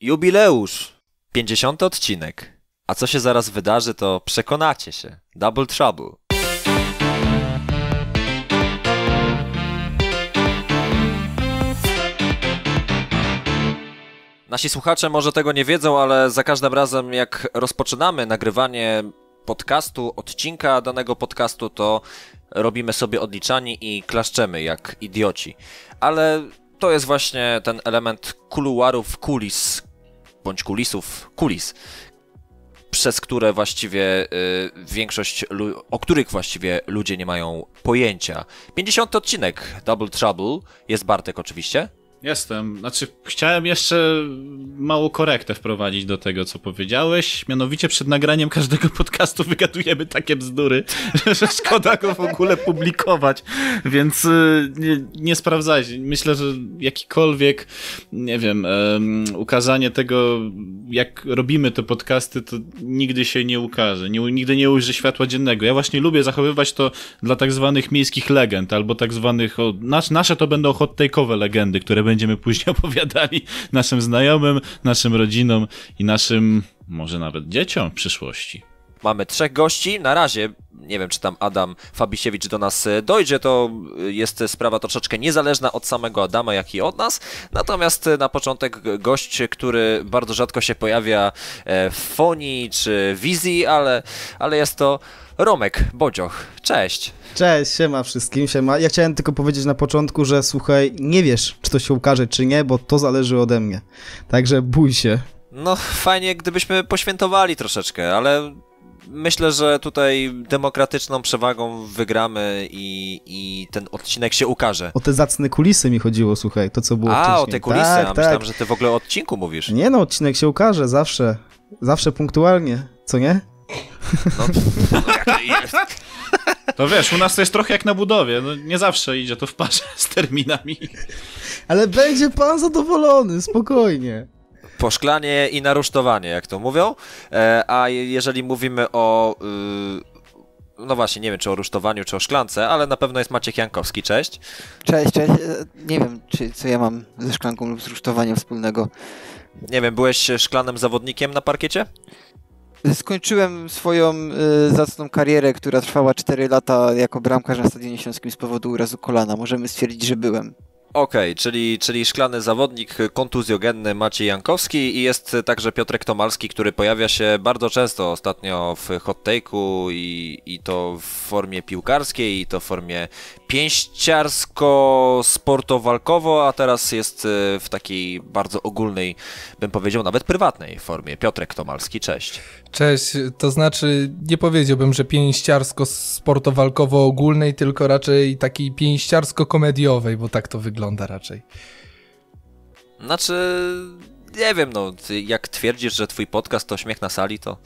Jubileusz! 50 odcinek. A co się zaraz wydarzy, to przekonacie się. Double Trouble. Nasi słuchacze może tego nie wiedzą, ale za każdym razem jak rozpoczynamy nagrywanie podcastu, odcinka danego podcastu, to robimy sobie odliczanie i klaszczemy jak idioci. Ale to jest właśnie ten element kuluarów, kulis, bądź kulisów, kulis, przez które właściwie y, większość, o których właściwie ludzie nie mają pojęcia. 50 odcinek Double Trouble, jest Bartek oczywiście. Jestem. Znaczy, chciałem jeszcze małą korektę wprowadzić do tego, co powiedziałeś. Mianowicie przed nagraniem każdego podcastu wygadujemy takie bzdury, że szkoda go w ogóle publikować. Więc y, nie, nie sprawdzajcie. Myślę, że jakikolwiek, nie wiem, um, ukazanie tego, jak robimy te podcasty, to nigdy się nie ukaże. Nie, nigdy nie ujrzy światła dziennego. Ja właśnie lubię zachowywać to dla tak zwanych miejskich legend, albo tak zwanych, o, nas, nasze to będą hot take'owe legendy, które będą będziemy później opowiadali naszym znajomym, naszym rodzinom i naszym, może nawet dzieciom w przyszłości. Mamy trzech gości. Na razie, nie wiem czy tam Adam Fabisiewicz do nas e, dojdzie, to e, jest sprawa troszeczkę niezależna od samego Adama, jak i od nas. Natomiast e, na początek gość, który bardzo rzadko się pojawia w fonii czy wizji, ale, ale jest to Romek Bodzioch. Cześć. Cześć, siema wszystkim, siema. Ja chciałem tylko powiedzieć na początku, że słuchaj, nie wiesz, czy to się ukaże, czy nie, bo to zależy ode mnie. Także bój się. No, fajnie, gdybyśmy poświętowali troszeczkę, ale myślę, że tutaj demokratyczną przewagą wygramy i, i ten odcinek się ukaże. O te zacne kulisy mi chodziło, słuchaj, to co było A, wcześniej. o te kulisy, tak, a tak. myślałem, że ty w ogóle o odcinku mówisz. Nie no, odcinek się ukaże, zawsze. Zawsze punktualnie, co nie? No, jak to jest? To wiesz, u nas to jest trochę jak na budowie. No, nie zawsze idzie to w parze z terminami. Ale będzie pan zadowolony, spokojnie. Poszklanie i narusztowanie, jak to mówią. E, a jeżeli mówimy o... Y, no właśnie, nie wiem czy o rusztowaniu, czy o szklance, ale na pewno jest Maciek Jankowski. Cześć. Cześć, cześć. E, Nie wiem, czy, co ja mam ze szklanką lub z rusztowaniem wspólnego. Nie wiem, byłeś szklanym zawodnikiem na parkiecie? Skończyłem swoją y, zacną karierę, która trwała 4 lata jako bramkarz na Stadionie Śląskim z powodu urazu kolana. Możemy stwierdzić, że byłem. Okej, czyli, czyli szklany zawodnik kontuzjogenny Maciej Jankowski i jest także Piotrek Tomalski, który pojawia się bardzo często ostatnio w hot take'u i, i to w formie piłkarskiej, i to w formie pięściarsko-sportowalkowo, a teraz jest e, w takiej bardzo ogólnej, bym powiedział nawet prywatnej formie. Piotrek Tomalski, cześć. Cześć, to znaczy nie powiedziałbym, że pięściarsko-sportowalkowo-ogólnej, tylko raczej takiej pięściarsko-komediowej, bo tak to wygląda raczej. Znaczy, nie wiem, no, jak twierdzisz, że twój podcast to śmiech na sali, to...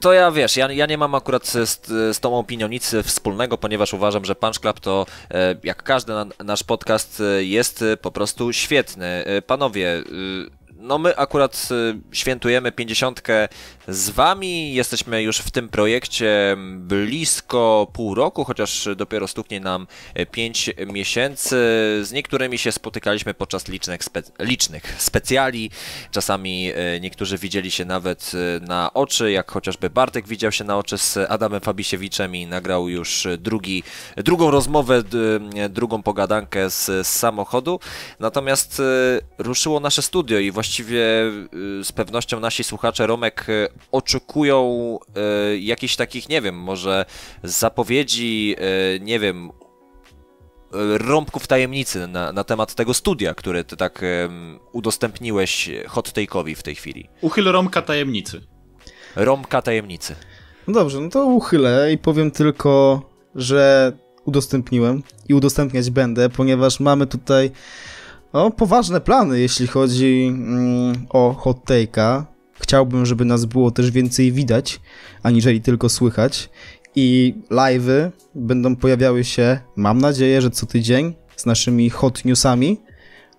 To, ja wiesz, ja, ja nie mam akurat z, z tą opinią nic wspólnego, ponieważ uważam, że Punch Club to, e, jak każdy na, nasz podcast, e, jest e, po prostu świetny. Panowie, no my akurat świętujemy 50 z wami, jesteśmy już w tym projekcie blisko pół roku, chociaż dopiero stuknie nam 5 miesięcy. Z niektórymi się spotykaliśmy podczas licznych, spe, licznych specjali. Czasami e, niektórzy widzieli się nawet e, na oczy, jak chociażby Bartek widział się na oczy z Adamem Fabisiewiczem i nagrał już drugi, drugą rozmowę, drugą pogadankę z, z samochodu. Natomiast e, ruszyło nasze studio i właściwie e, z pewnością nasi słuchacze Romek e, oczekują e, jakichś takich, nie wiem, może zapowiedzi, e, nie wiem, e, rąbków tajemnicy na, na temat tego studia, które ty tak udostępniłeś hot take'owi w tej chwili. Uchyl Romka tajemnicy. Rąbka tajemnicy. No dobrze, no to uchylę i powiem tylko, że udostępniłem i udostępniać będę, ponieważ mamy tutaj no, poważne plany, jeśli chodzi mm, o hot take'a. Chciałbym, żeby nas było też więcej widać, aniżeli tylko słychać. I live'y będą pojawiały się, mam nadzieję, że co tydzień z naszymi hot newsami,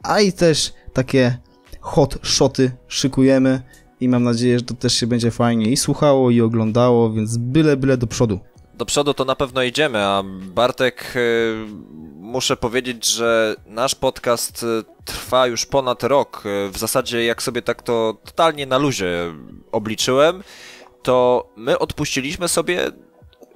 a i też takie hot shoty szykujemy i mam nadzieję, że to też się będzie fajnie i słuchało i oglądało, więc byle, byle do przodu. Do przodu to na pewno idziemy, a Bartek, y, muszę powiedzieć, że nasz podcast y, trwa już ponad rok. Y, W zasadzie, jak sobie tak to totalnie na luzie obliczyłem, to my odpuściliśmy sobie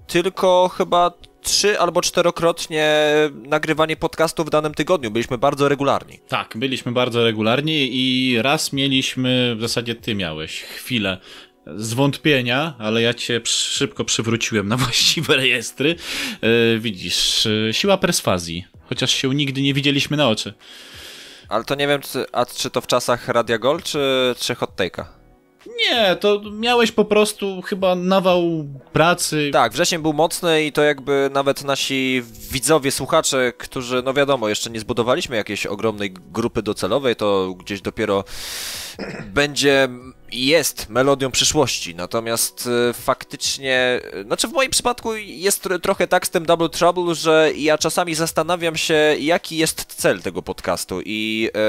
tylko chyba trzy albo czterokrotnie nagrywanie podcastu w danym tygodniu. Byliśmy bardzo regularni. Tak, byliśmy bardzo regularni i raz mieliśmy, w zasadzie ty miałeś chwilę zwątpienia, ale ja cię szybko przywróciłem na właściwe rejestry. E, widzisz, e, siła perswazji, chociaż się nigdy nie widzieliśmy na oczy. Ale to nie wiem, czy, a czy to w czasach Radia Gold, czy, czy Hot Take'a? Nie, to miałeś po prostu chyba nawał pracy. Tak, wrzesień był mocny i to jakby nawet nasi widzowie, słuchacze, którzy, no wiadomo, jeszcze nie zbudowaliśmy jakiejś ogromnej grupy docelowej, to gdzieś dopiero będzie, jest melodią przyszłości. Natomiast e, faktycznie, e, znaczy w moim przypadku jest tro- trochę tak z tym Double Trouble, że ja czasami zastanawiam się, jaki jest cel tego podcastu i e,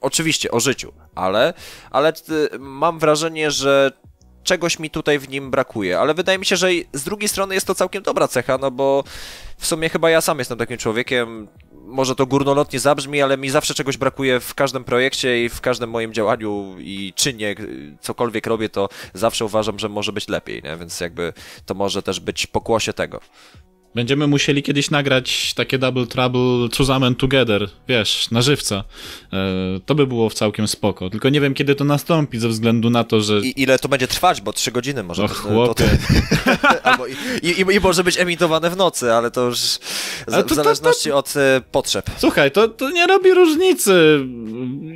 oczywiście o życiu, ale, ale mam wrażenie, że czegoś mi tutaj w nim brakuje, ale wydaje mi się, że z drugiej strony jest to całkiem dobra cecha, no bo w sumie chyba ja sam jestem takim człowiekiem, może to górnolotnie zabrzmi, ale mi zawsze czegoś brakuje w każdym projekcie i w każdym moim działaniu i czynie, cokolwiek robię, to zawsze uważam, że może być lepiej, nie? więc jakby to może też być pokłosie tego. Będziemy musieli kiedyś nagrać takie Double Trouble zusammen together, wiesz, na żywca. E, to by było całkiem spoko. Tylko nie wiem, kiedy to nastąpi, ze względu na to, że I ile to będzie trwać, bo trzy godziny może. O, to- chłopie. To, albo i, i, I może być emitowane w nocy, ale to już z, Ale to- w to- zależności od e, potrzeb. Słuchaj, to, to nie robi różnicy.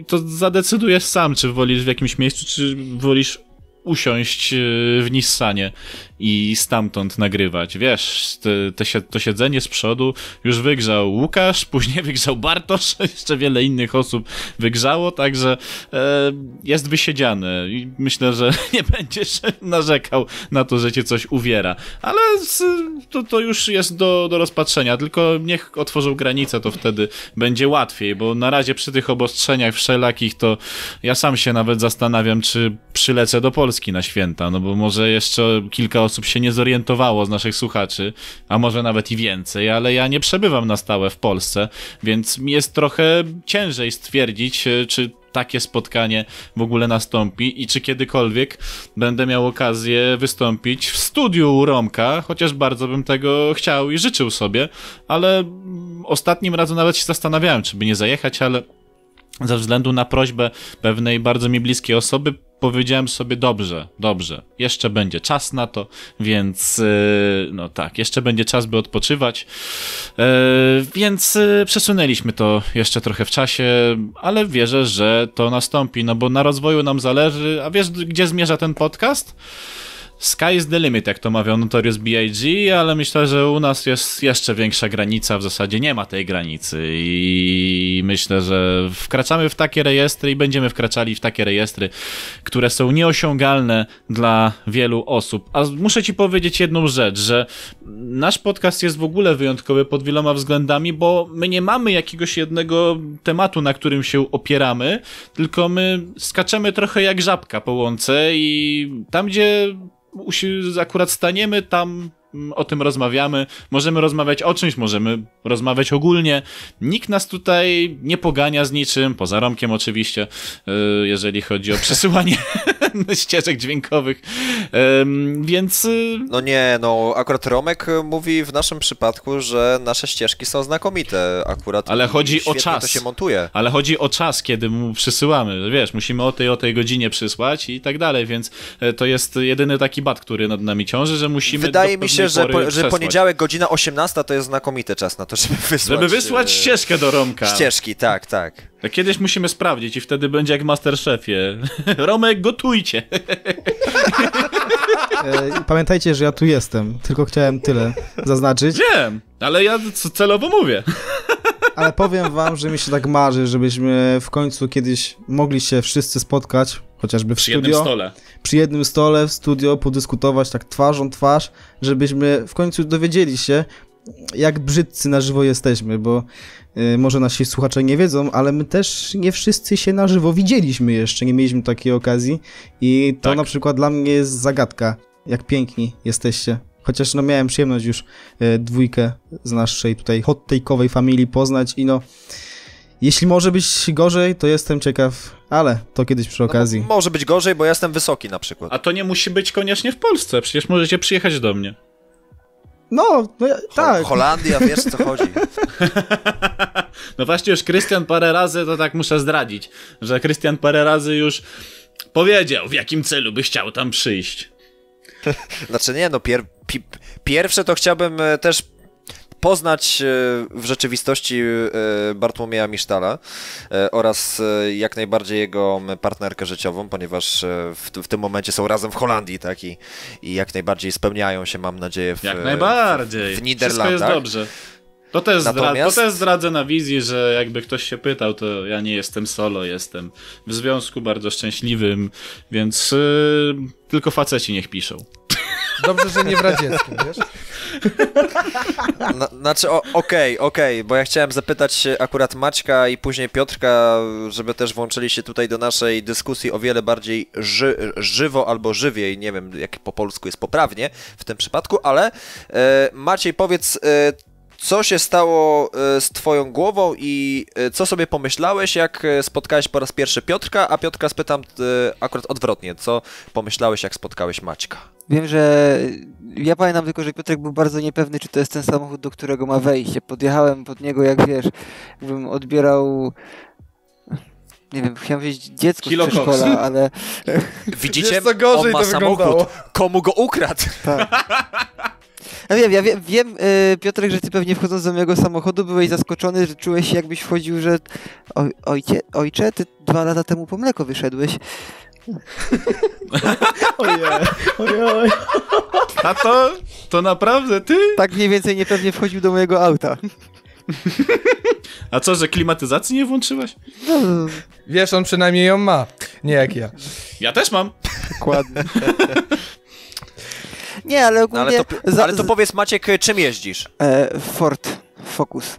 To zadecydujesz sam, czy wolisz w jakimś miejscu, czy wolisz usiąść e, w Nissanie i stamtąd nagrywać. Wiesz, te, te, to siedzenie z przodu już wygrzał Łukasz, później wygrzał Bartosz, jeszcze wiele innych osób wygrzało, także e, jest wysiedziane i myślę, że nie będziesz narzekał na to, że cię coś uwiera. Ale z, to, to już jest do, do rozpatrzenia, tylko niech otworzą granice, to wtedy będzie łatwiej, bo na razie przy tych obostrzeniach wszelakich to ja sam się nawet zastanawiam, czy przylecę do Polski na święta, no bo może jeszcze kilka osób się nie zorientowało z naszych słuchaczy, a może nawet i więcej, ale ja nie przebywam na stałe w Polsce, więc mi jest trochę ciężej stwierdzić, e, czy takie spotkanie w ogóle nastąpi i czy kiedykolwiek będę miał okazję wystąpić w studiu u Romka, chociaż bardzo bym tego chciał i życzył sobie, ale ostatnim razem nawet się zastanawiałem, czy by nie zajechać, ale ze względu na prośbę pewnej bardzo mi bliskiej osoby powiedziałem sobie dobrze, dobrze, jeszcze będzie czas na to, więc yy, no tak, jeszcze będzie czas, by odpoczywać, yy, więc yy, przesunęliśmy to jeszcze trochę w czasie, ale wierzę, że to nastąpi, no bo na rozwoju nam zależy, a wiesz gdzie zmierza ten podcast? Sky is the limit, jak to mawiał Notorious B.I.G., ale myślę, że u nas jest jeszcze większa granica, w zasadzie nie ma tej granicy i myślę, że wkraczamy w takie rejestry i będziemy wkraczali w takie rejestry, które są nieosiągalne dla wielu osób. A muszę ci powiedzieć jedną rzecz, że nasz podcast jest w ogóle wyjątkowy pod wieloma względami, bo my nie mamy jakiegoś jednego tematu, na którym się opieramy, tylko my skaczemy trochę jak żabka po łące i tam, gdzie akurat staniemy, tam mm, o tym rozmawiamy. Możemy rozmawiać o czymś, możemy rozmawiać ogólnie. Nikt nas tutaj nie pogania z niczym, poza Romkiem oczywiście, yy, jeżeli chodzi o przesyłanie ścieżek dźwiękowych. Więc yy, No nie, no akurat Romek mówi w naszym przypadku, że nasze ścieżki są znakomite akurat. Ale chodzi o czas. to się montuje. Ale chodzi o czas, kiedy mu przysyłamy. Wiesz, musimy o tej o tej godzinie przysłać i tak dalej, więc e, to jest jedyny taki bat, który nad nami ciąży, że musimy. Wydaje mi się, że, po, że poniedziałek godzina 18 to jest znakomity czas na to, żeby wysłać. Żeby wysłać e, ścieżkę do Romka. Ścieżki, tak, tak. Kiedyś musimy sprawdzić i wtedy będzie jak w Masterchefie. Romek, gotujcie. E, pamiętajcie, że ja tu jestem, tylko chciałem tyle zaznaczyć. Wiem, ale ja celowo mówię. Ale powiem wam, że mi się tak marzy, żebyśmy w końcu kiedyś mogli się wszyscy spotkać, chociażby w Przy jednym studio, stole. przy jednym stole w studio, podyskutować tak twarzą twarz, żebyśmy w końcu dowiedzieli się, jak brzydcy na żywo jesteśmy, bo y, może nasi słuchacze nie wiedzą, ale my też nie wszyscy się na żywo widzieliśmy jeszcze, nie mieliśmy takiej okazji i to Tak. na przykład dla mnie jest zagadka, jak piękni jesteście. chociaż no miałem przyjemność już e, dwójkę z naszej tutaj hot take'owej familii poznać i no jeśli może być gorzej, to jestem ciekaw, ale to kiedyś przy okazji. No, może być gorzej, bo ja jestem wysoki na przykład. A to nie musi być koniecznie w Polsce, przecież możecie przyjechać do mnie. No, no ja, tak. Holandia, wiesz co chodzi. No właśnie już Krystian parę razy, to tak muszę zdradzić, że Krystian parę razy już powiedział, w jakim celu by chciał tam przyjść. Znaczy nie, no pier pi pierwsze to chciałbym e, też poznać e, w rzeczywistości e, Bartłomieja Misztala e, oraz jak najbardziej jego partnerkę życiową, ponieważ w, w tym momencie są razem w Holandii, tak, i, i jak najbardziej spełniają się, mam nadzieję, w, Jak najbardziej. w, w Wszystko Niderlandach. jest dobrze. To też, zdra- Natomiast- to też zdradzę na wizji, że jakby ktoś się pytał, to ja nie jestem solo, jestem w związku bardzo szczęśliwym, więc yy, tylko faceci niech piszą. Dobrze, że nie w radzieckim, wiesz? Na, znaczy, okej, okej, bo ja chciałem zapytać akurat Maćka i później Piotrka, żeby też włączyli się tutaj do naszej dyskusji o wiele bardziej ży, żywo albo żywiej, nie wiem jak po polsku jest poprawnie w tym przypadku, ale e, Maciej powiedz, e, co się stało e, z twoją głową i e, co sobie pomyślałeś, jak e, spotkałeś po raz pierwszy Piotrka, a Piotrka spytam akurat odwrotnie, co pomyślałeś, jak spotkałeś Maćka? Wiem, że ja pamiętam tylko, że Piotrek był bardzo niepewny, czy to jest ten samochód, do którego ma wejść. Ja Podjechałem pod niego, jak wiesz, jakbym odbierał. Nie wiem, chciałem powiedzieć dziecko Kilo z przedszkola, ale Widzicie, co gorzej on ma to samochód, wyglądało. komu go ukradł? Ja wiem, ja wiem, wiem y, Piotrek, że ty pewnie wchodząc do mojego samochodu byłeś zaskoczony, że czułeś się jakbyś wchodził, że oj, ojcie, ojcze, ty dwa lata temu po mleko wyszedłeś. Ojej, ojej. A to, to naprawdę ty? Tak mniej więcej niepewnie wchodził do mojego auta. A co, że klimatyzacji nie włączyłeś? No, Wiesz, on przynajmniej ją ma. Nie jak ja. Ja też mam. dokładnie. Nie, ale No, ogólnie... ale, to, ale to powiedz Maciek, czym jeździsz? E, Ford Focus.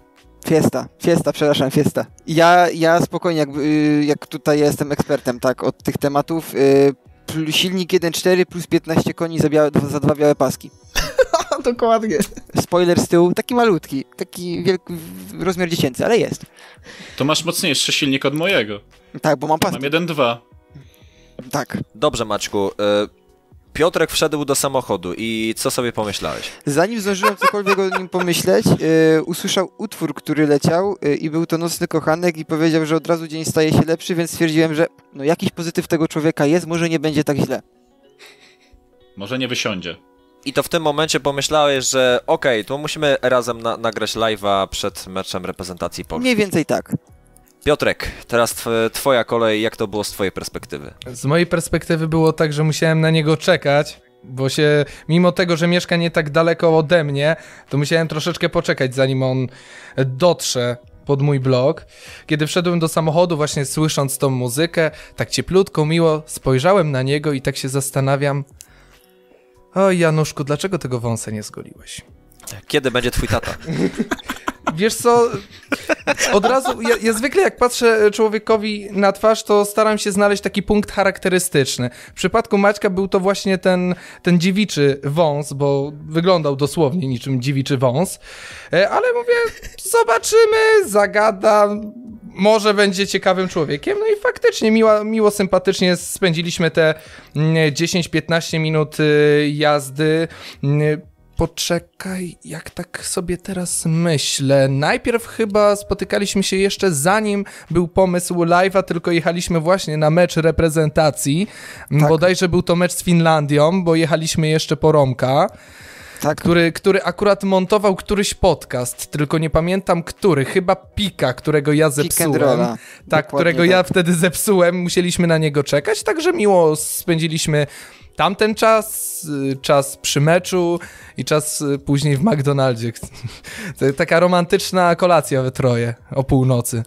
Fiesta, Fiesta, przepraszam, Fiesta. Ja, ja spokojnie, jak, y, jak tutaj jestem ekspertem, tak, od tych tematów, y, silnik 1.4 plus 15 koni za, białe, za dwa białe paski. Dokładnie. Spoiler z tyłu, taki malutki, taki wielki, rozmiar dziecięcy, ale jest. To masz mocniejszy silnik od mojego. Tak, bo mam paski. Mam 1.2. Tak. Dobrze, Maćku. e, Piotrek wszedł do samochodu i co sobie pomyślałeś? Zanim zdążyłem cokolwiek o nim pomyśleć, y, usłyszał utwór, który leciał y, i był to Nocny Kochanek i powiedział, że od razu dzień staje się lepszy, więc stwierdziłem, że no jakiś pozytyw tego człowieka jest, może nie będzie tak źle. Może nie wysiądzie. I to w tym momencie pomyślałeś, że okej, to musimy razem na, nagrać live'a przed meczem reprezentacji Polski. Mniej więcej tak. Piotrek, teraz tw- twoja kolej, jak to było z twojej perspektywy? Z mojej perspektywy było tak, że musiałem na niego czekać, bo się, mimo tego, że mieszka nie tak daleko ode mnie, to musiałem troszeczkę poczekać, zanim on dotrze pod mój blok. Kiedy wszedłem do samochodu, właśnie słysząc tą muzykę, tak cieplutko, miło, spojrzałem na niego i tak się zastanawiam. Oj, Januszku, dlaczego tego wąsa nie zgoliłeś? Kiedy będzie twój tata? Wiesz co, od razu, ja, ja zwykle jak patrzę człowiekowi na twarz, to staram się znaleźć taki punkt charakterystyczny. W przypadku Maćka był to właśnie ten, ten dziewiczy wąs, bo wyglądał dosłownie niczym dziewiczy wąs, E, ale mówię, zobaczymy, zagada, może będzie ciekawym człowiekiem. No i faktycznie miło, miło sympatycznie spędziliśmy te mm, 10-15 minut y, jazdy. Mm, Poczekaj, jak tak sobie teraz myślę. Najpierw chyba spotykaliśmy się jeszcze zanim był pomysł live'a, tylko jechaliśmy właśnie na mecz reprezentacji. Bodajże był to mecz z Finlandią, bo jechaliśmy jeszcze po Romka, Tak, który, który akurat montował któryś podcast, tylko nie pamiętam który, chyba Pika, którego ja zepsułem. Tak, Dokładnie którego tak. ja wtedy zepsułem, musieliśmy na niego czekać, także miło spędziliśmy tamten czas, y, czas przy meczu i czas y, później w McDonaldzie. Taka romantyczna kolacja we troje o północy.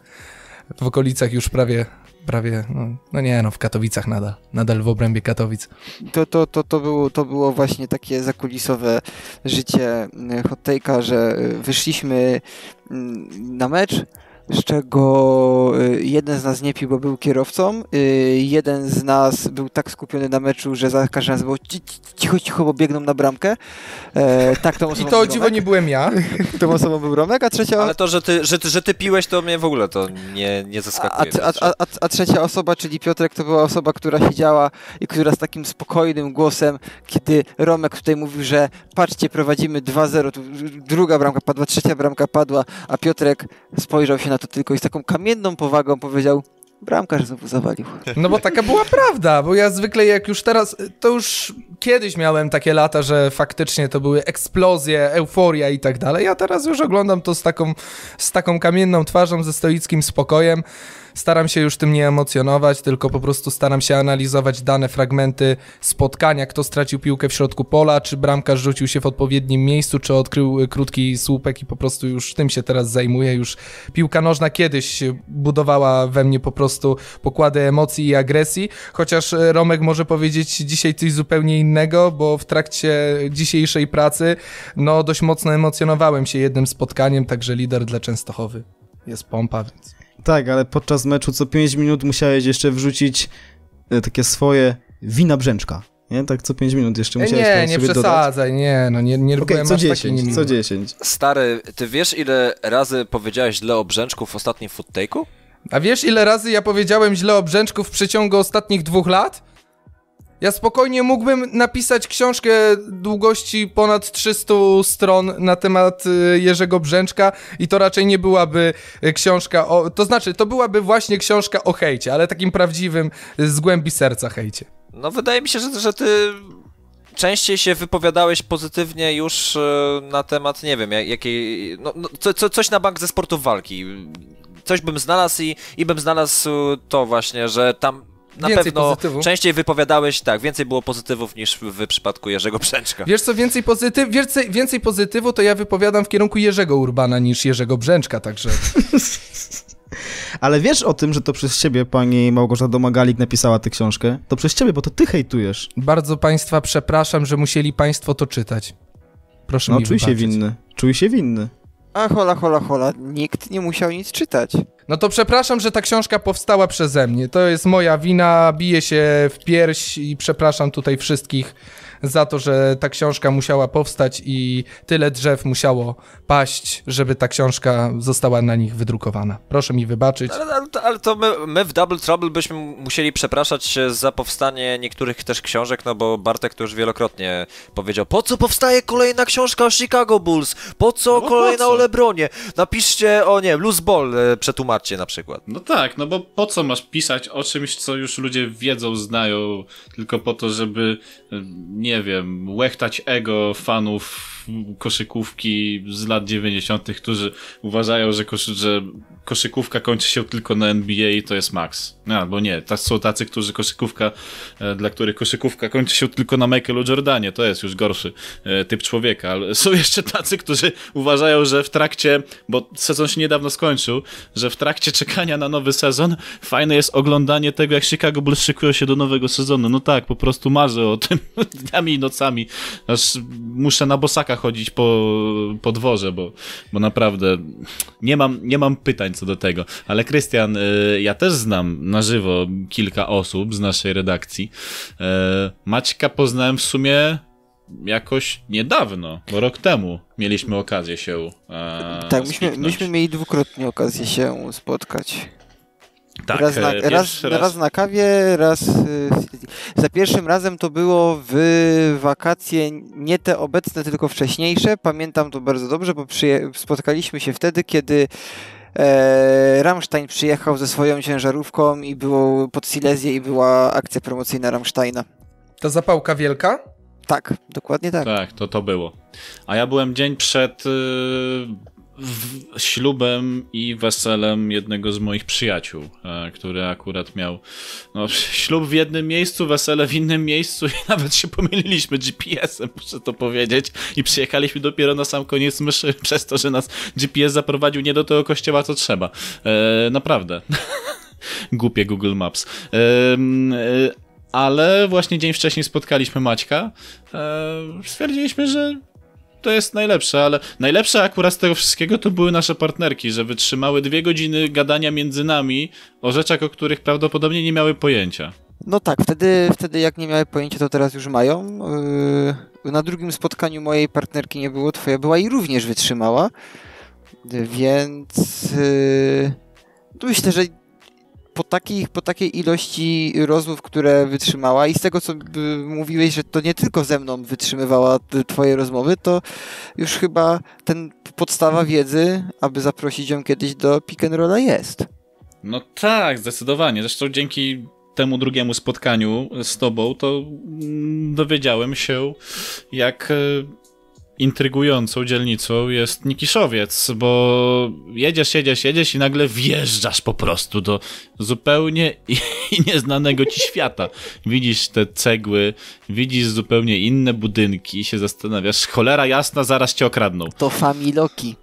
W okolicach już prawie, prawie, no, no nie no, w Katowicach nadal, nadal w obrębie Katowic. to, to, to, to, było, to było właśnie takie zakulisowe życie y, hot take'a, że wyszliśmy mm, na mecz, z czego y, jeden z nas nie pił, bo był kierowcą, y, jeden z nas był tak skupiony na meczu, że za każdym razem było ci- ci- cicho, cicho, bo biegną na bramkę. E, tak tą I osobą to o dziwo nie byłem ja. Tą osobą był Romek, a trzecia... Ale to, że ty, że, ty, że ty piłeś, to mnie w ogóle to nie, nie A, zaskakuje. a, a, a, a trzecia osoba, czyli Piotrek, to była osoba, która siedziała i która z takim spokojnym głosem, kiedy Romek tutaj mówił, że patrzcie, prowadzimy 2-0, tu druga bramka padła, trzecia bramka padła, a Piotrek spojrzał się na to tylko i z taką kamienną powagą powiedział, bramkarz znowu zawalił. No bo taka była prawda, bo ja zwykle jak już teraz, to już kiedyś miałem takie lata, że faktycznie to były eksplozje, euforia i tak dalej, a teraz już oglądam to z taką, z taką kamienną twarzą, ze stoickim spokojem. Staram się już tym nie emocjonować, tylko po prostu staram się analizować dane fragmenty spotkania, kto stracił piłkę w środku pola, czy bramkarz rzucił się w odpowiednim miejscu, czy odkrył y, krótki słupek i po prostu już tym się teraz zajmuję. Już piłka nożna kiedyś budowała we mnie po prostu pokłady emocji i agresji, chociaż e, Romek może powiedzieć dzisiaj coś zupełnie innego, bo w trakcie dzisiejszej pracy no dość mocno emocjonowałem się jednym spotkaniem, także lider dla Częstochowy jest pompa, więc... Tak, ale podczas meczu co 5 minut musiałeś jeszcze wrzucić e, takie swoje wina brzęczka. Nie? Tak co 5 minut jeszcze E, musiałeś nie, nie sobie dodać. przesadzaj, nie, no nie, nie byłem co aż taki 10, niemiły. co 10. Stary, ty wiesz ile razy powiedziałeś źle o Brzęczku w ostatnim foodtake'u? A wiesz ile razy ja powiedziałem źle o Brzęczku w przeciągu ostatnich dwóch lat? Ja spokojnie mógłbym napisać książkę długości ponad 300 stron na temat y, Jerzego Brzęczka i to raczej nie byłaby y, książka o... To znaczy, to byłaby właśnie książka o hejcie, ale takim prawdziwym, y, z głębi serca hejcie. No wydaje mi się, że, że ty częściej się wypowiadałeś pozytywnie już na temat, nie wiem, jak- jakiej, no, no, co, co, coś na bank ze sportów walki. Coś bym znalazł i, i bym znalazł to właśnie, że tam na Więcej pewno pozytywu. częściej wypowiadałeś, tak, więcej było pozytywów niż w, przypadku Jerzego Brzęczka. Wiesz co, więcej, pozytyw, więcej, więcej pozytywu to ja wypowiadam w kierunku Jerzego Urbana niż Jerzego Brzęczka, także... Ale wiesz o tym, że to przez ciebie pani Małgorzata Domagalik napisała tę książkę? To przez ciebie, bo to ty hejtujesz. Bardzo państwa przepraszam, że musieli państwo to czytać. Proszę No, mi czuj się wybaczyć. winny. Czuj się winny. A hola, hola, hola, nikt nie musiał nic czytać. No to przepraszam, że ta książka powstała przeze mnie. To jest moja wina, biję się w pierś i przepraszam tutaj wszystkich za to, że ta książka musiała powstać i tyle drzew musiało paść, żeby ta książka została na nich wydrukowana. Proszę mi wybaczyć. Ale, ale, ale to my, my w Double Trouble byśmy musieli przepraszać za powstanie niektórych też książek, no bo Bartek to już wielokrotnie powiedział, po co powstaje kolejna książka o Chicago Bulls? Po co No po kolejna co? o Lebronie? Napiszcie o, nie Loose Ball, e, przetłumaczcie na przykład. No tak, no bo po co masz pisać o czymś, co już ludzie wiedzą, znają, tylko po to, żeby, e, nie wiem, łechtać ego fanów koszykówki z lat 90., którzy uważają, że, koszy, że koszykówka kończy się tylko na NBA i to jest maks. No, albo nie, to są tacy, którzy koszykówka, e, dla których koszykówka kończy się tylko na Michaelu Jordanie, to jest już gorszy e, typ człowieka, ale są jeszcze tacy, którzy uważają, że w trakcie, bo sezon się niedawno skończył, że w trakcie czekania na nowy sezon fajne jest oglądanie tego, jak Chicago Bulls szykują się do nowego sezonu. No tak, po prostu marzę o tym dniami i nocami, aż muszę na bosaka chodzić po, po dworze, bo, bo naprawdę nie mam, nie mam pytań co do tego. Ale Krystian, y, ja też znam na żywo kilka osób z naszej redakcji. Y, Maćka poznałem w sumie jakoś niedawno, bo rok temu mieliśmy okazję się e, tak, myśmy, myśmy mieli dwukrotnie okazję się spotkać. Tak, raz, na, e, raz, pierwszy raz. na kawie, raz. y, Za pierwszym razem to było w wakacje nie te obecne, tylko wcześniejsze. Pamiętam to bardzo dobrze, bo przyje- spotkaliśmy się wtedy, kiedy e, Rammstein przyjechał ze swoją ciężarówką i było pod Silesię i była akcja promocyjna Rammsteina. Ta zapałka wielka? Tak, dokładnie tak. Tak, to to było. A ja byłem dzień przed y, ślubem i weselem jednego z moich przyjaciół, e, który akurat miał no, ślub w jednym miejscu, wesele w innym miejscu i nawet się pomyliliśmy GPS-em, muszę to powiedzieć. I przyjechaliśmy dopiero na sam koniec myszy przez to, że nas GPS zaprowadził nie do tego kościoła, co trzeba. E, naprawdę. Głupie Google Maps. Em, e, ale właśnie dzień wcześniej spotkaliśmy Maćka. E, stwierdziliśmy, że to jest najlepsze, ale najlepsze akurat z tego wszystkiego to były nasze partnerki, że wytrzymały dwie godziny gadania między nami o rzeczach, o których prawdopodobnie nie miały pojęcia. No tak, wtedy, wtedy jak nie miały pojęcia, to teraz już mają. Yy, Na drugim spotkaniu mojej partnerki nie było, twoja była i również wytrzymała. Więc yy, to myślę, że po, takich, po takiej ilości rozmów, które wytrzymała i z tego, co mówiłeś, że to nie tylko ze mną wytrzymywała twoje rozmowy, to już chyba ten podstawa wiedzy, aby zaprosić ją kiedyś do pick and rolla jest. No tak, zdecydowanie. Zresztą dzięki temu drugiemu spotkaniu z tobą, to mm, dowiedziałem się, jak e, intrygującą dzielnicą jest Nikiszowiec, bo jedziesz, jedziesz, jedziesz i nagle wjeżdżasz po prostu do zupełnie nieznanego ci świata. Widzisz te cegły, widzisz zupełnie inne budynki i się zastanawiasz, cholera jasna, zaraz cię okradną. To Familoki.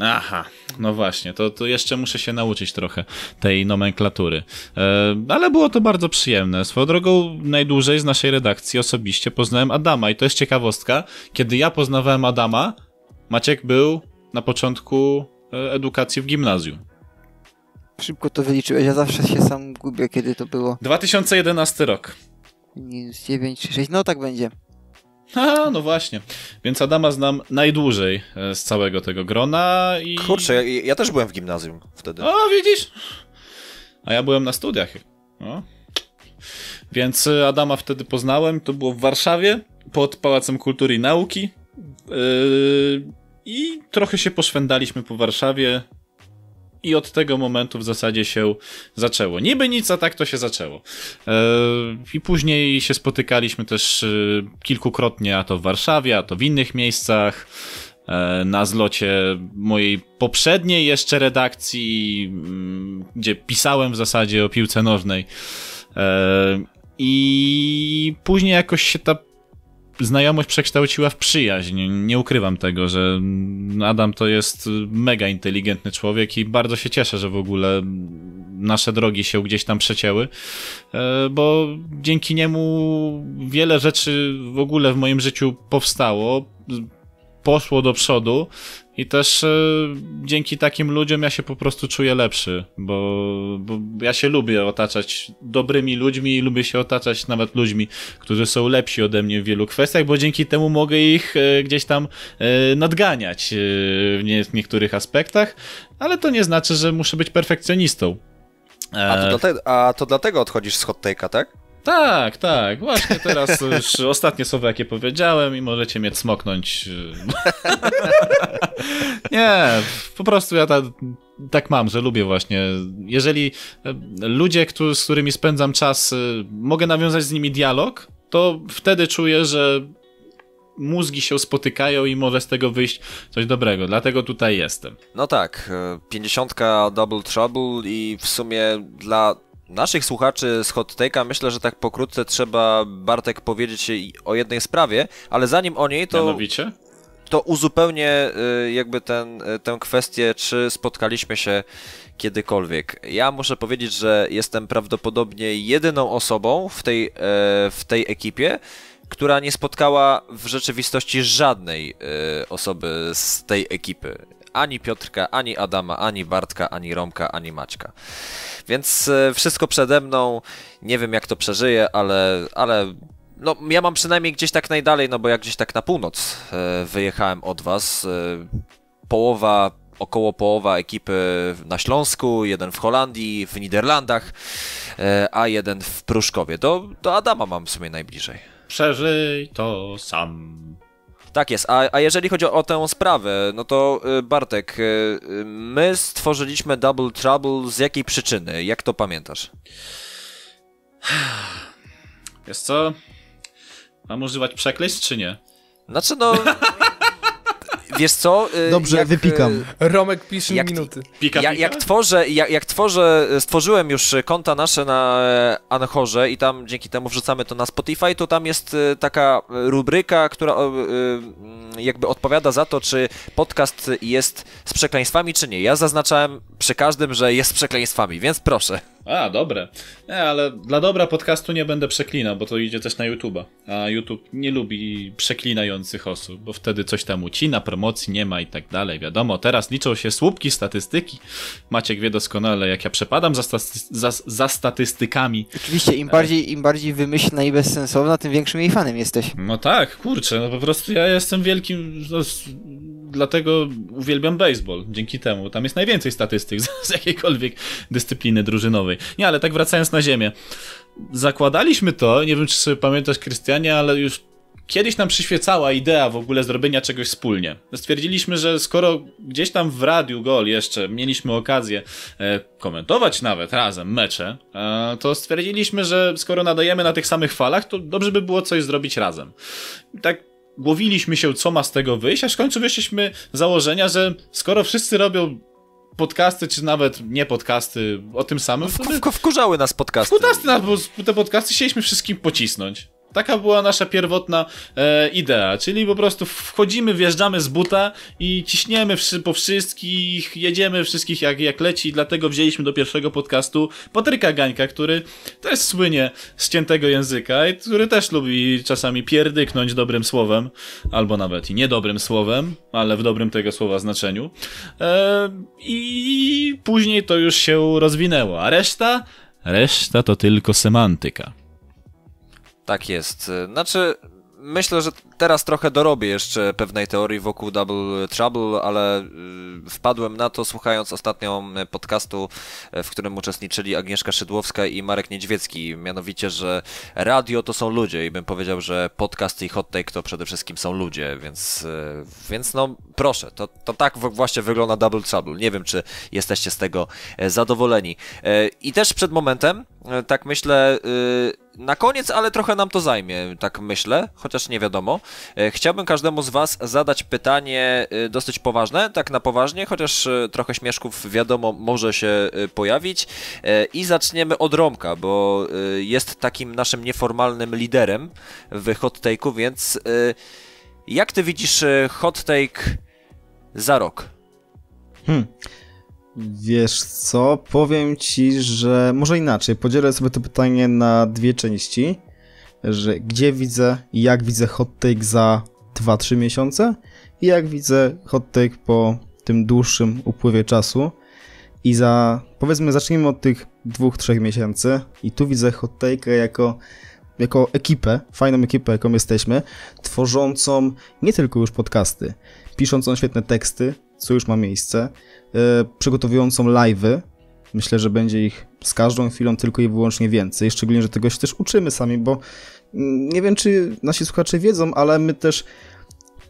Aha, no właśnie, to, to jeszcze muszę się nauczyć trochę tej nomenklatury. E, ale było to bardzo przyjemne. Swoją drogą najdłużej z naszej redakcji osobiście poznałem Adama i to jest ciekawostka. Kiedy ja poznawałem Adama, Maciek był na początku e, edukacji w gimnazjum. Szybko to wyliczyłeś, ja zawsze się sam gubię, kiedy to było. 2011 rok. Minus 9 czy 6, no tak będzie. A, no właśnie. Więc Adama znam najdłużej e, z całego tego grona i... Kurczę, ja, ja też byłem w gimnazjum wtedy. O, widzisz? A ja byłem na studiach. Więc y, Adama wtedy poznałem. To było w Warszawie, pod Pałacem Kultury i Nauki. Yy, I trochę się poszwędaliśmy po Warszawie. I od tego momentu w zasadzie się zaczęło. Niby nic, a tak to się zaczęło. Yy, I później się spotykaliśmy też yy, kilkukrotnie, a to w Warszawie, a to w innych miejscach e, na zlocie mojej poprzedniej jeszcze redakcji, mm, gdzie pisałem w zasadzie o piłce nożnej. E, I później jakoś się ta znajomość przekształciła w przyjaźń. Nie ukrywam tego, że Adam to jest mega inteligentny człowiek i bardzo się cieszę, że w ogóle nasze drogi się gdzieś tam przecięły, e, bo dzięki niemu wiele rzeczy w ogóle w moim życiu powstało poszło do przodu i też e, dzięki takim ludziom ja się po prostu czuję lepszy, bo, bo ja się lubię otaczać dobrymi ludźmi i lubię się otaczać nawet ludźmi, którzy są lepsi ode mnie w wielu kwestiach, bo dzięki temu mogę ich e, gdzieś tam e, nadganiać w, nie, w niektórych aspektach, ale to nie znaczy, że muszę być perfekcjonistą. A to, dlatego, a to dlatego odchodzisz z hot take'a, tak? Tak, tak. Właśnie teraz już ostatnie słowo, jakie powiedziałem i możecie mnie cmoknąć. Nie, po prostu ja ta, tak mam, że lubię właśnie. Jeżeli e, ludzie, z którymi spędzam czas, e, mogę nawiązać z nimi dialog, to wtedy czuję, że mózgi się spotykają i może z tego wyjść coś dobrego. Dlatego tutaj jestem. No tak, e, 50 Double Trouble i w sumie dla naszych słuchaczy z Hot Take'a myślę, że tak pokrótce trzeba Bartek powiedzieć o jednej sprawie, ale zanim o niej to, Mianowicie? to uzupełnię y, jakby ten, y, tę kwestię, czy spotkaliśmy się kiedykolwiek. Ja muszę powiedzieć, że jestem prawdopodobnie jedyną osobą w tej, e, w tej ekipie, która nie spotkała w rzeczywistości żadnej osoby z tej ekipy. Ani Piotrka, ani Adama, ani Bartka, ani Romka, ani Maćka. Więc e, wszystko przede mną. Nie wiem, jak to przeżyję, ale, ale no, ja mam przynajmniej gdzieś tak najdalej, no bo jak gdzieś tak na północ e, wyjechałem od was. E, połowa, około połowa ekipy na Śląsku, jeden w Holandii, w Niderlandach, a jeden w Pruszkowie. Do, do Adama mam w sumie najbliżej. Przeżyj to sam. Tak jest, a, a jeżeli chodzi o tę sprawę, no to y, Bartek, y, y, my stworzyliśmy Double Trouble z jakiej przyczyny? Jak to pamiętasz? Wiesz co? Mam używać przekleństw, czy nie? Znaczy no... Wiesz co? y, Dobrze, jak, wypikam. y, Romek pisze Jak- minuty. Pika, pika? jak, tworzę, jak, jak stworzę, stworzyłem już konta nasze na e, Anchorze i tam dzięki temu wrzucamy to na Spotify, to tam jest e, taka rubryka, która e, jakby odpowiada za to, czy podcast jest z przekleństwami, czy nie. Ja zaznaczałem przy każdym, że jest z przekleństwami, więc proszę. A, dobre. Nie, ale dla dobra podcastu nie będę przeklinał, bo to idzie też na YouTube'a. A YouTube nie lubi przeklinających osób, bo wtedy coś tam ucina, promocji nie ma i tak dalej. Wiadomo, teraz liczą się słupki, statystyki. Maciek wie doskonale, jak ja przepadam za, staty- za, za statystykami. Oczywiście, im bardziej, im bardziej wymyślna i bezsensowna, tym większym jej fanem jesteś. No tak, kurczę, no po prostu ja jestem wielkim. No, dlatego uwielbiam baseball dzięki temu. Tam jest najwięcej statystyk z, z jakiejkolwiek dyscypliny drużynowej. Nie, ale tak wracając na ziemię. Zakładaliśmy to, nie wiem czy sobie pamiętasz, Krystianie, ale już kiedyś nam przyświecała idea w ogóle zrobienia czegoś wspólnie. Stwierdziliśmy, że skoro gdzieś tam w Radiu Gol jeszcze mieliśmy okazję e, komentować nawet razem mecze, e, to stwierdziliśmy, że skoro nadajemy na tych samych falach, to dobrze by było coś zrobić razem. Tak głowiliśmy się, co ma z tego wyjść, aż w końcu wyszliśmy z założenia, że skoro wszyscy robią podcasty, czy nawet nie podcasty o tym samym, W, wkurzały nas podcasty. Podcasty, te podcasty chcieliśmy wszystkim pocisnąć. Taka była nasza pierwotna e, idea, czyli po prostu wchodzimy, wjeżdżamy z buta i ciśniemy wszy, po wszystkich, jedziemy wszystkich jak, jak leci, dlatego wzięliśmy do pierwszego podcastu Patryka Gańka, który też słynie z ciętego języka i który też lubi czasami pierdyknąć dobrym słowem, albo nawet i niedobrym słowem, ale w dobrym tego słowa znaczeniu. E, I później to już się rozwinęło, a reszta? Reszta to tylko semantyka. Tak jest. Znaczy, myślę, że teraz trochę dorobię jeszcze pewnej teorii wokół Double Trouble, ale y, wpadłem na to słuchając ostatnio podcastu, y, w którym uczestniczyli Agnieszka Szydłowska i Marek Niedźwiecki. Mianowicie, że radio to są ludzie i bym powiedział, że podcast i hot take to przede wszystkim są ludzie, więc, y, więc no proszę, to, to tak właśnie wygląda Double Trouble. Nie wiem, czy jesteście z tego e, zadowoleni. E, I też przed momentem, e, tak myślę, y, na koniec, ale trochę nam to zajmie, tak myślę, chociaż nie wiadomo. E, Chciałbym każdemu z Was zadać pytanie e, dosyć poważne, tak na poważnie, chociaż e, trochę śmieszków wiadomo może się pojawić. I zaczniemy od Romka, bo jest takim naszym nieformalnym liderem w hot take'u, więc jak Ty widzisz hot take za rok? Hmm. Wiesz co, powiem ci, że może inaczej, podzielę sobie to pytanie na dwie części, że gdzie widzę i jak widzę hot take za 2-3 miesiące i jak widzę hot take po tym dłuższym upływie czasu i za, powiedzmy, zacznijmy od tych dwóch, trzech miesięcy i tu widzę hot take jako jako ekipę, fajną ekipę, jaką jesteśmy, tworzącą nie tylko już podcasty, piszącą świetne teksty, co już ma miejsce, yy, przygotowującą live'y. Myślę, że będzie ich z każdą chwilą tylko i wyłącznie więcej, szczególnie, że tego się też uczymy sami, bo mm, nie wiem, czy nasi słuchacze wiedzą, ale my też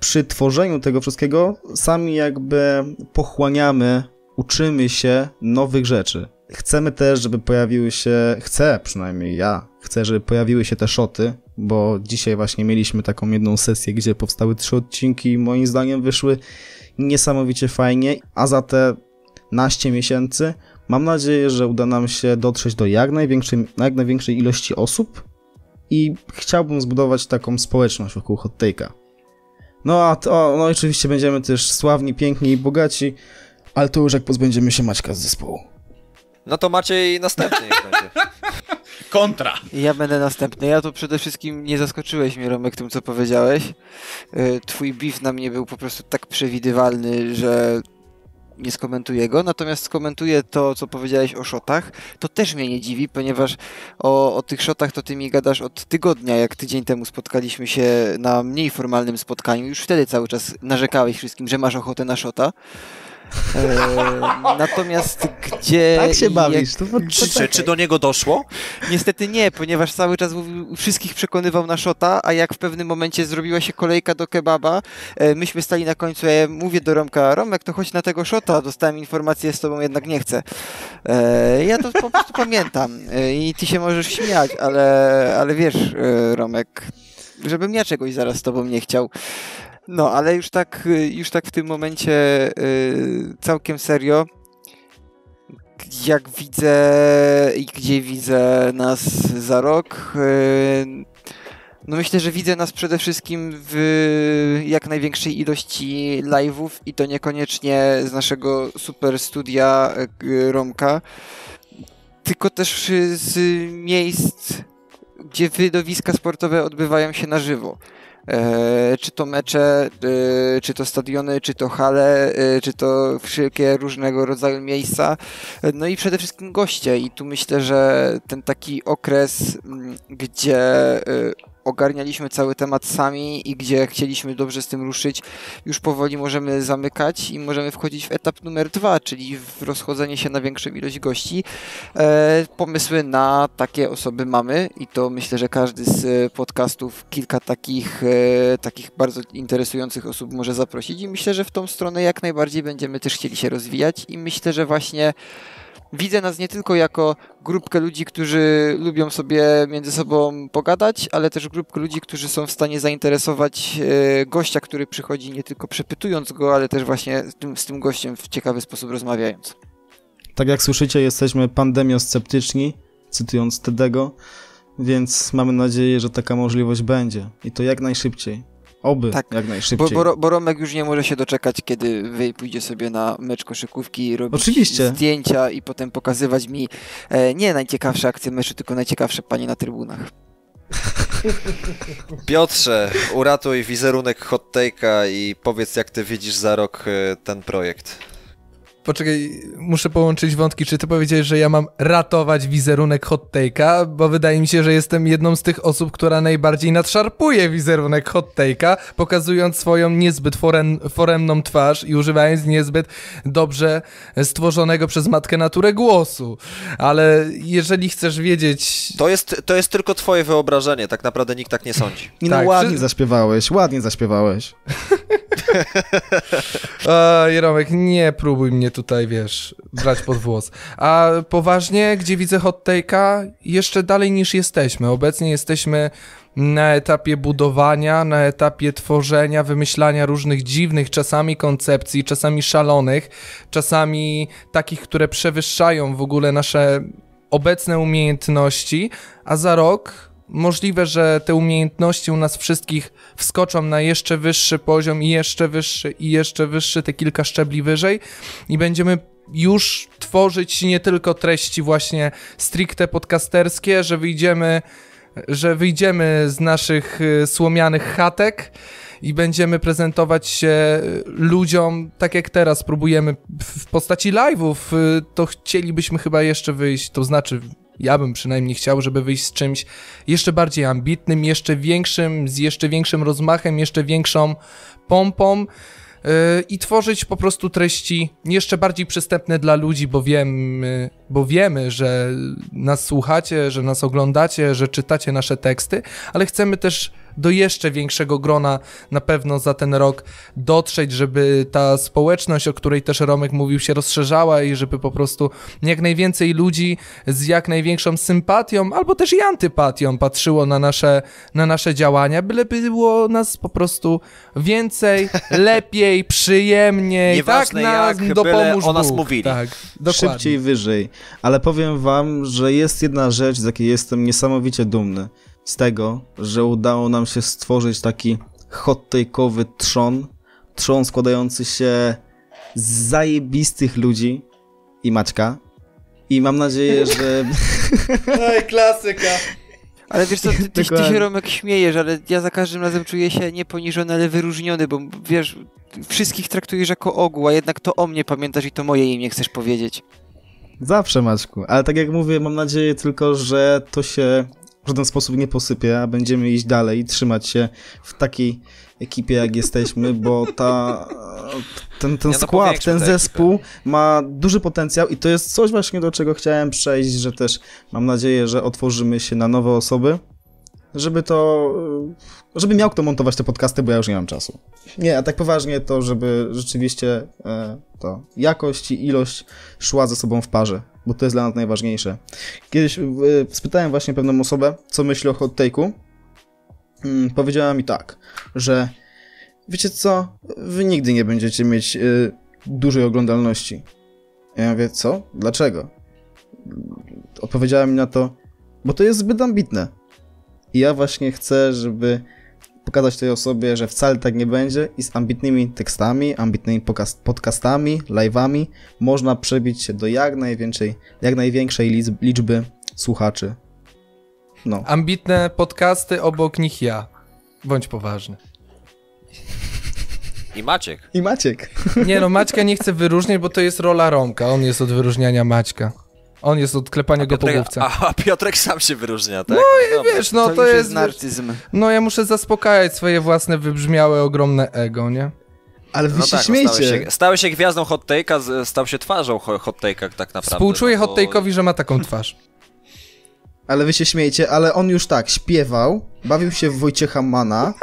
przy tworzeniu tego wszystkiego sami jakby pochłaniamy, uczymy się nowych rzeczy. Chcemy też, żeby pojawiły się, chcę przynajmniej ja, chcę, żeby pojawiły się te szoty, bo dzisiaj właśnie mieliśmy taką jedną sesję, gdzie powstały trzy odcinki i moim zdaniem wyszły niesamowicie fajnie, a za te naście miesięcy mam nadzieję, że uda nam się dotrzeć do jak największej, jak największej ilości osób i chciałbym zbudować taką społeczność wokół hot take'a. No a to, no oczywiście będziemy też sławni, piękni i bogaci, ale to już jak pozbędziemy się Maćka z zespołu. No to Maciej następny niech będzie. Kontra! Ja będę następny. Ja to przede wszystkim nie zaskoczyłeś mnie, Romek, tym, co powiedziałeś. Y, Twój beef na mnie był po prostu tak przewidywalny, że nie skomentuję go, natomiast skomentuję to, co powiedziałeś o shotach. To też mnie nie dziwi, ponieważ o, o tych shotach to ty mi gadasz od tygodnia, jak tydzień temu spotkaliśmy się na mniej formalnym spotkaniu. Już wtedy cały czas narzekałeś wszystkim, że masz ochotę na shota. E, natomiast gdzie... Tak się i bawisz, to Czy, czy, czy do niego doszło? Niestety nie, ponieważ cały czas mówił, wszystkich przekonywał na szota, a jak w pewnym momencie zrobiła się kolejka do kebaba, e, myśmy stali na końcu, ja mówię do Romka, Romek, to chodź na tego szota, dostałem informację, z tobą jednak nie chcę. E, ja to po prostu pamiętam i ty się możesz śmiać, ale, ale wiesz, Romek, żebym ja czegoś zaraz z tobą nie chciał. No, ale już tak, y, już tak w tym momencie y, całkiem serio. jak widzę i gdzie widzę nas za rok, yy, no myślę, że widzę nas przede wszystkim w jak największej ilości live'ów i to niekoniecznie z naszego super studia yy, Romka, tylko też z miejsc, gdzie wydawiska sportowe odbywają się na żywo. E, czy to mecze, e, czy to stadiony, czy to hale, e, czy to wszelkie różnego rodzaju miejsca. No i przede wszystkim goście. I tu myślę, że ten taki okres, gdzie ogarnialiśmy cały temat sami i gdzie chcieliśmy dobrze z tym ruszyć, już powoli możemy zamykać i możemy wchodzić w etap numer dwa, czyli w rozchodzenie się na większą ilość gości. E, pomysły na takie osoby mamy i to myślę, że każdy z podcastów kilka takich, e, takich bardzo interesujących osób może zaprosić i myślę, że w tą stronę jak najbardziej będziemy też chcieli się rozwijać i myślę, że właśnie widzę nas nie tylko jako grupkę ludzi, którzy lubią sobie między sobą pogadać, ale też grupkę ludzi, którzy są w stanie zainteresować e, gościa, który przychodzi nie tylko przepytując go, ale też właśnie z tym, z tym gościem w ciekawy sposób rozmawiając. Tak jak słyszycie, jesteśmy pandemiosceptyczni, cytując Tedego, więc mamy nadzieję, że taka możliwość będzie i to jak najszybciej. Oby tak, jak najszybciej. Bo, bo, bo, Romek już nie może się doczekać, kiedy wy pójdzie sobie na mecz koszykówki, robić Oczywiście. zdjęcia i potem pokazywać mi e, nie najciekawsze akcje meczu, tylko najciekawsze panie na trybunach. Piotrze, uratuj wizerunek hot take'a i powiedz, jak ty widzisz za rok e, ten projekt. Poczekaj, muszę połączyć wątki. Czy ty powiedziałeś, że ja mam ratować wizerunek hot take'a? Bo wydaje mi się, że jestem jedną z tych osób, która najbardziej nadszarpuje wizerunek hot take'a, pokazując swoją niezbyt forem, foremną twarz i używając niezbyt dobrze stworzonego przez matkę naturę głosu. Ale jeżeli chcesz wiedzieć... To jest, to jest tylko twoje wyobrażenie, tak naprawdę nikt tak nie sądzi. I no tak, ładnie przy... zaśpiewałeś, ładnie zaśpiewałeś. Jeromek, nie próbuj mnie tutaj, wiesz, brać pod włos. A poważnie, gdzie widzę hot take'a? Jeszcze dalej niż jesteśmy. Obecnie jesteśmy na etapie budowania, na etapie tworzenia, wymyślania różnych dziwnych czasami koncepcji, czasami szalonych, czasami takich, które przewyższają w ogóle nasze obecne umiejętności, a za rok możliwe, że te umiejętności u nas wszystkich wskoczą na jeszcze wyższy poziom i jeszcze wyższy i jeszcze wyższy, te kilka szczebli wyżej i będziemy już tworzyć nie tylko treści właśnie stricte podcasterskie, że wyjdziemy, że wyjdziemy z naszych y, słomianych chatek i będziemy prezentować się ludziom, tak jak teraz próbujemy w postaci live'ów, y, to chcielibyśmy chyba jeszcze wyjść, to znaczy ja bym przynajmniej chciał, żeby wyjść z czymś jeszcze bardziej ambitnym, jeszcze większym, z jeszcze większym rozmachem, jeszcze większą pompą yy, i tworzyć po prostu treści jeszcze bardziej przystępne dla ludzi, bo wiemy, bo wiemy, że nas słuchacie, że nas oglądacie, że czytacie nasze teksty, ale chcemy też do jeszcze większego grona na pewno za ten rok dotrzeć, żeby ta społeczność, o której też Romek mówił, się rozszerzała i żeby po prostu jak najwięcej ludzi z jak największą sympatią albo też i antypatią patrzyło na nasze, na nasze działania, byle było nas po prostu więcej, lepiej, przyjemniej, Nieważne tak jak, dopomóż o nas Bóg. mówili. Tak, dokładnie. Szybciej, wyżej. Ale powiem wam, że jest jedna rzecz, z jakiej jestem niesamowicie dumny z tego, że udało nam się stworzyć taki hot take'owy trzon, trzon składający się z zajebistych ludzi i Maćka. I mam nadzieję, że... Oj, klasyka. Ale wiesz co, ty, ty, ty, się Romek śmiejesz, ale ja za każdym razem czuję się nie poniżony, ale wyróżniony, bo wiesz, wszystkich traktujesz jako ogół, a jednak to o mnie pamiętasz i to moje imię chcesz powiedzieć. Zawsze, Maćku. Ale tak jak mówię, mam nadzieję tylko, że to się w żaden sposób nie posypie, a będziemy iść dalej i trzymać się w takiej ekipie, jak jesteśmy, bo ta, ten, ten no skład, ten zespół ekipę. ma duży potencjał i to jest coś właśnie, do czego chciałem przejść, że też mam nadzieję, że otworzymy się na nowe osoby, żeby to, żeby miał kto montować te podcasty, bo ja już nie mam czasu. Nie, a tak poważnie to, żeby rzeczywiście e, to jakość i ilość szła ze sobą w parze bo to jest dla nas najważniejsze. Kiedyś e, spytałem właśnie pewną osobę, co myśli o hot take'u. Hmm, powiedziała mi tak, że wiecie co, wy nigdy nie będziecie mieć y, dużej oglądalności. Ja mówię, co? Dlaczego? odpowiedziała mi na to, bo to jest zbyt ambitne. I ja właśnie chcę, żeby pokazać tej osobie, że wcale tak nie będzie i z ambitnymi tekstami, ambitnymi podcastami, live'ami można przebić się do jak największej, jak największej liczby słuchaczy. No. Ambitne podcasty, obok nich ja. Bądź poważny. I Maciek. I Maciek. Nie no, Maćka nie chcę wyróżniać, bo to jest rola Romka. On jest od wyróżniania Maćka. On jest od klepania go po główce. A, a, Piotrek sam się wyróżnia, tak? No i wiesz, no to, to jest... jest narcyzm. No ja muszę zaspokajać swoje własne wybrzmiałe, ogromne ego, nie? Ale wy no się tak, śmiejcie. No stałeś, się, stałeś się gwiazdą hot take'a, stał się twarzą hot take'a tak naprawdę. Współczuję no, bo... hot take'owi, że ma taką twarz. Ale wy się śmiejcie, ale on już tak śpiewał, bawił się w Wojciecha Mana,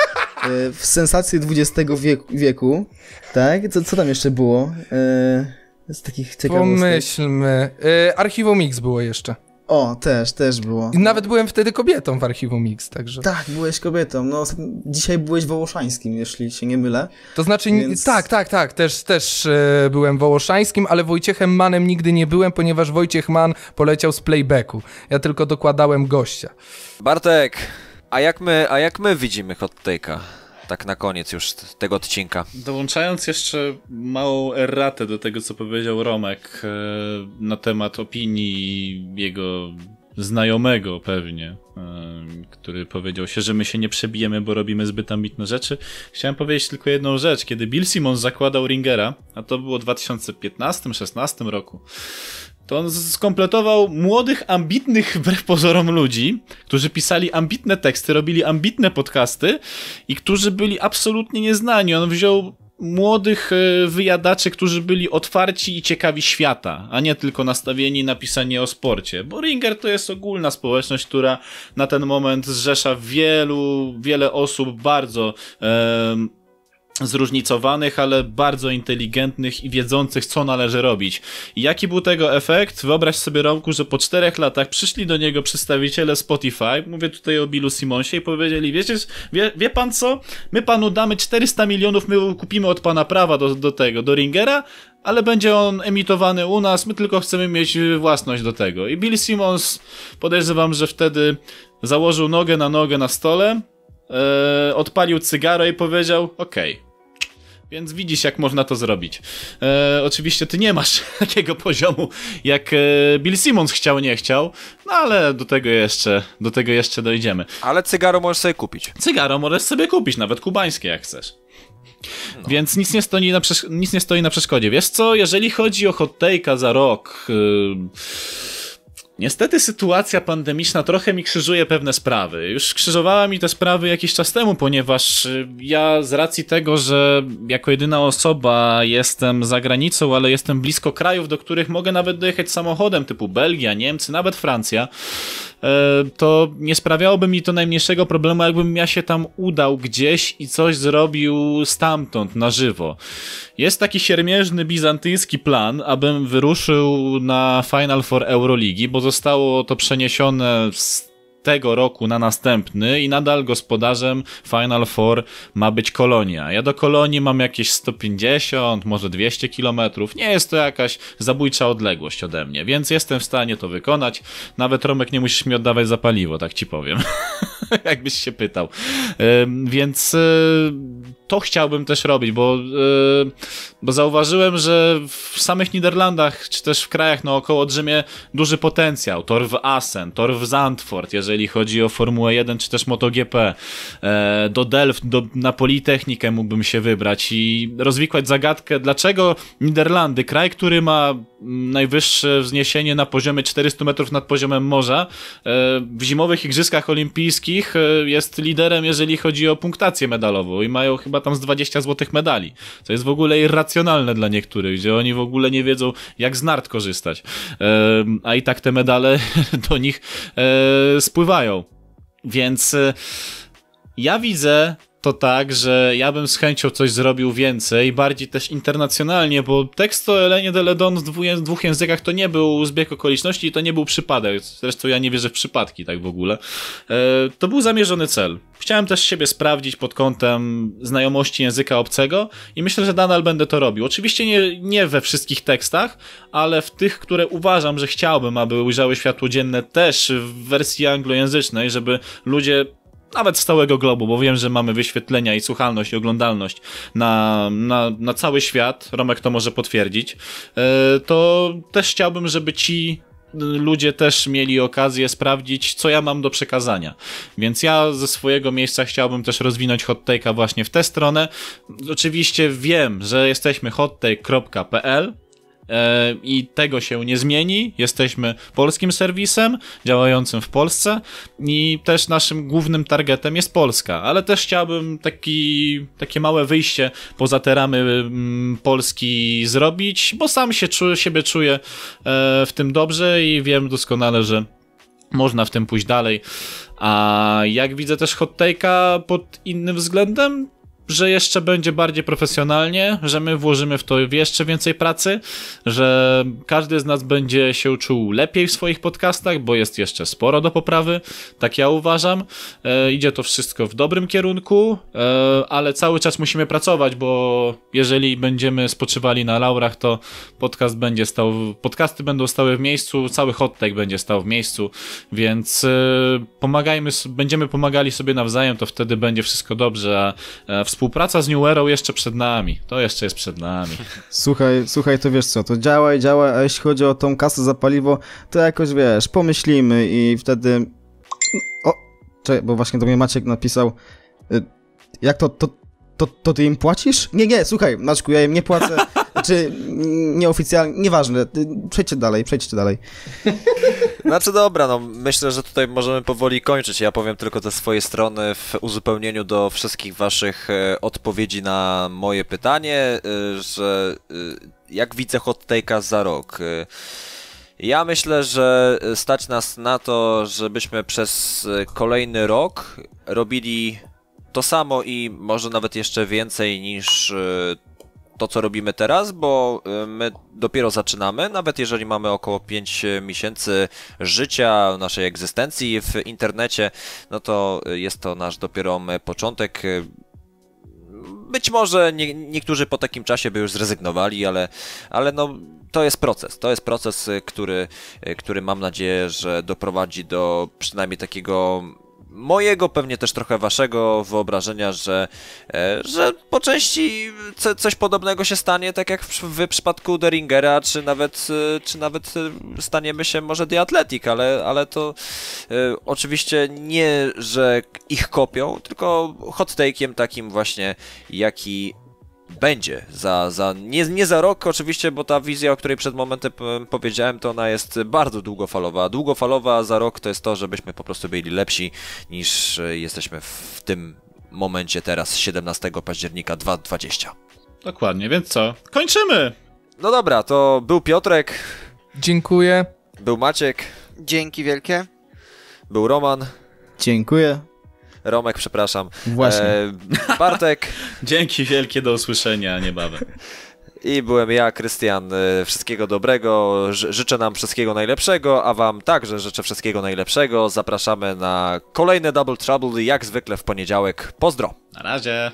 e, w sensacji XX wieku, wieku tak? Co, co tam jeszcze było? E, z takich ciekawostek. Pomyślmy. Y, Archiwum Mix było jeszcze. O, też, też było. I nawet byłem wtedy kobietą w Archiwum Mix, także... Tak, byłeś kobietą. No, dzisiaj byłeś wołoszańskim, jeśli się nie mylę. To znaczy, Więc... tak, tak, tak, też, też e, byłem wołoszańskim, ale Wojciechem Manem nigdy nie byłem, ponieważ Wojciech Man poleciał z playbacku. Ja tylko dokładałem gościa. Bartek, a jak my, a jak my widzimy hot take'a? Tak na koniec już tego odcinka. Dołączając jeszcze małą erratę do tego, co powiedział Romek e, na temat opinii jego znajomego pewnie, e, który powiedział się, że my się nie przebijemy, bo robimy zbyt ambitne rzeczy. Chciałem powiedzieć tylko jedną rzecz. Kiedy Bill Simmons zakładał Ringera, a to było w 2015-16 roku, to on skompletował młodych, ambitnych wbrew pozorom ludzi, którzy pisali ambitne teksty, robili ambitne podcasty i którzy byli absolutnie nieznani. On wziął młodych e, wyjadaczy, którzy byli otwarci i ciekawi świata, a nie tylko nastawieni na pisanie o sporcie. Bo Ringer to jest ogólna społeczność, która na ten moment zrzesza wielu, wiele osób bardzo zróżnicowanych, ale bardzo inteligentnych i wiedzących, co należy robić. I jaki był tego efekt? Wyobraź sobie, Romku, że po czterech latach przyszli do niego przedstawiciele Spotify, mówię tutaj o Billu Simonsie, i powiedzieli, wiecie, wie, wie pan co? My panu damy 400 milionów, my kupimy od pana prawa do, do tego, do Ringera, ale będzie on emitowany u nas, my tylko chcemy mieć własność do tego. I Bill Simmons, podejrzewam, że wtedy założył nogę na nogę na stole, e, odpalił cygaro i powiedział, okej, okay, więc widzisz, jak można to zrobić. E, oczywiście ty nie masz takiego poziomu, jak e, Bill Simmons chciał, nie chciał, no ale do tego jeszcze, do tego jeszcze dojdziemy. Ale cygaro możesz sobie kupić. Cygaro możesz sobie kupić, nawet kubańskie, jak chcesz. No. Więc nic nie, stoi na nic nie stoi na przeszkodzie. Wiesz co, jeżeli chodzi o hot za rok... Yy Niestety sytuacja pandemiczna trochę mi krzyżuje pewne sprawy. Już krzyżowała mi te sprawy jakiś czas temu, ponieważ y, ja z racji tego, że jako jedyna osoba jestem za granicą, ale jestem blisko krajów, do których mogę nawet dojechać samochodem, typu Belgia, Niemcy, nawet Francja, to nie sprawiałoby mi to najmniejszego problemu, jakbym ja się tam udał gdzieś i coś zrobił stamtąd, na żywo. Jest taki siermierzny bizantyjski plan, abym wyruszył na Final Four Euroligi, bo zostało to przeniesione z tego roku na następny i nadal gospodarzem Final Four ma być Kolonia. Ja do Kolonii mam jakieś 150, może 200 kilometrów. Nie jest to jakaś zabójcza odległość ode mnie, więc jestem w stanie to wykonać. Nawet Romek nie musisz mi oddawać za paliwo, tak ci powiem. Jakbyś się pytał. Więc y, to chciałbym też robić, bo, y, bo zauważyłem, że w samych Niderlandach, czy też w krajach naokoło drzemie duży potencjał. Tor w Assen, tor w Zandvoort, jeżeli chodzi o Formułę 1 czy też MotoGP. E, do Delft, do, na Politechnikę mógłbym się wybrać i rozwikłać zagadkę, dlaczego Niderlandy, kraj, który ma najwyższe wzniesienie na poziomie 400 metrów nad poziomem morza, e, w zimowych Igrzyskach Olimpijskich e, jest liderem, jeżeli chodzi o punktację medalową i mają chyba tam z 20 złotych medali, co jest w ogóle irracjonalne dla niektórych, gdzie oni w ogóle nie wiedzą, jak z nart korzystać. A i tak te medale do nich spływają. Więc ja widzę to tak, że ja bym z chęcią coś zrobił więcej, bardziej też internacjonalnie, bo tekst o Elenie Deledon w dwóch językach to nie był zbieg okoliczności i to nie był przypadek. Zresztą ja nie wierzę w przypadki tak w ogóle. E, to był zamierzony cel. Chciałem też siebie sprawdzić pod kątem znajomości języka obcego i myślę, że nadal będę to robił. Oczywiście nie, nie we wszystkich tekstach, ale w tych, które uważam, że chciałbym, aby ujrzały światło dzienne też w wersji anglojęzycznej, żeby ludzie nawet z całego globu, bo wiem, że mamy wyświetlenia i słuchalność i oglądalność na, na, na cały świat, Romek to może potwierdzić, e, to też chciałbym, żeby ci ludzie też mieli okazję sprawdzić, co ja mam do przekazania. Więc ja ze swojego miejsca chciałbym też rozwinąć hot właśnie w tę stronę. Oczywiście wiem, że jesteśmy hottake.pl e, i tego się nie zmieni. Jesteśmy polskim serwisem działającym w Polsce i też naszym głównym targetem jest Polska, ale też chciałbym taki, takie małe wyjście poza te ramy mm, Polski zrobić, bo sam się czu, siebie czuję e, w tym dobrze i wiem doskonale, że można w tym pójść dalej. A jak widzę też hot pod innym względem, że jeszcze będzie bardziej profesjonalnie, że my włożymy w to jeszcze więcej pracy, że każdy z nas będzie się czuł lepiej w swoich podcastach, bo jest jeszcze sporo do poprawy, tak ja uważam. E, idzie to wszystko w dobrym kierunku, e, ale cały czas musimy pracować, bo jeżeli będziemy spoczywali na laurach, to podcast będzie stał, podcasty będą stały w miejscu, cały hot take będzie stał w miejscu, więc e, pomagajmy, będziemy pomagali sobie nawzajem, to wtedy będzie wszystko dobrze, a e, współpraca z New Erą jeszcze przed nami. To jeszcze jest przed nami. Słuchaj, słuchaj, to wiesz co, to działa i działa, a jeśli chodzi o tą kasę za paliwo, to jakoś wiesz, pomyślimy i wtedy. O, czekaj, bo właśnie do mnie Maciek napisał. y, Jak to, to, to, to ty im płacisz? Nie, nie, słuchaj, Maczku, ja im nie płacę. Czy mm, nieoficjalnie, nieważne. Przejdźcie dalej, przejdźcie dalej. Znaczy dobra, no myślę, że tutaj możemy powoli kończyć. Ja powiem tylko ze swojej strony w uzupełnieniu do wszystkich waszych e, odpowiedzi na moje pytanie, e, że e, jak widzę hot take'a za rok. Ja myślę, że stać nas na to, żebyśmy przez kolejny rok robili to samo i może nawet jeszcze więcej niż to, co robimy teraz, bo y, my dopiero zaczynamy, nawet jeżeli mamy około 5 miesięcy życia, naszej egzystencji w internecie, no to jest to nasz dopiero początek. Być może nie, niektórzy po takim czasie by już zrezygnowali, ale, ale no, to jest proces. To jest proces, który, który mam nadzieję, że doprowadzi do przynajmniej takiego mojego, pewnie też trochę waszego wyobrażenia, że, e, że po części co, coś podobnego się stanie, tak jak w, przypadku Deringera, czy nawet, e, czy nawet e, staniemy się może The Athletic, ale, ale to oczywiście nie, że ich kopią, tylko hot take'iem takim właśnie, jaki będzie za, za nie, nie za rok oczywiście, bo ta wizja, o której przed momentem powiedziałem, to ona jest bardzo długofalowa. Długofalowa za rok to jest to, żebyśmy po prostu byli lepsi niż e, jesteśmy w tym momencie teraz, 17 października 2020. Dokładnie, więc co? Kończymy! No dobra, to był Piotrek, Dziękuję. był Maciek, Dzięki wielkie. był Roman, Dziękuję. Romek, przepraszam, Właśnie. e, Bartek Dzięki wielkie, do usłyszenia niebawem. i byłem ja, Krystian. E, Wszystkiego dobrego, Ży- życzę nam wszystkiego najlepszego, a wam także życzę wszystkiego najlepszego. Zapraszamy na kolejne Double Trouble, jak zwykle w poniedziałek. Pozdro! Na razie.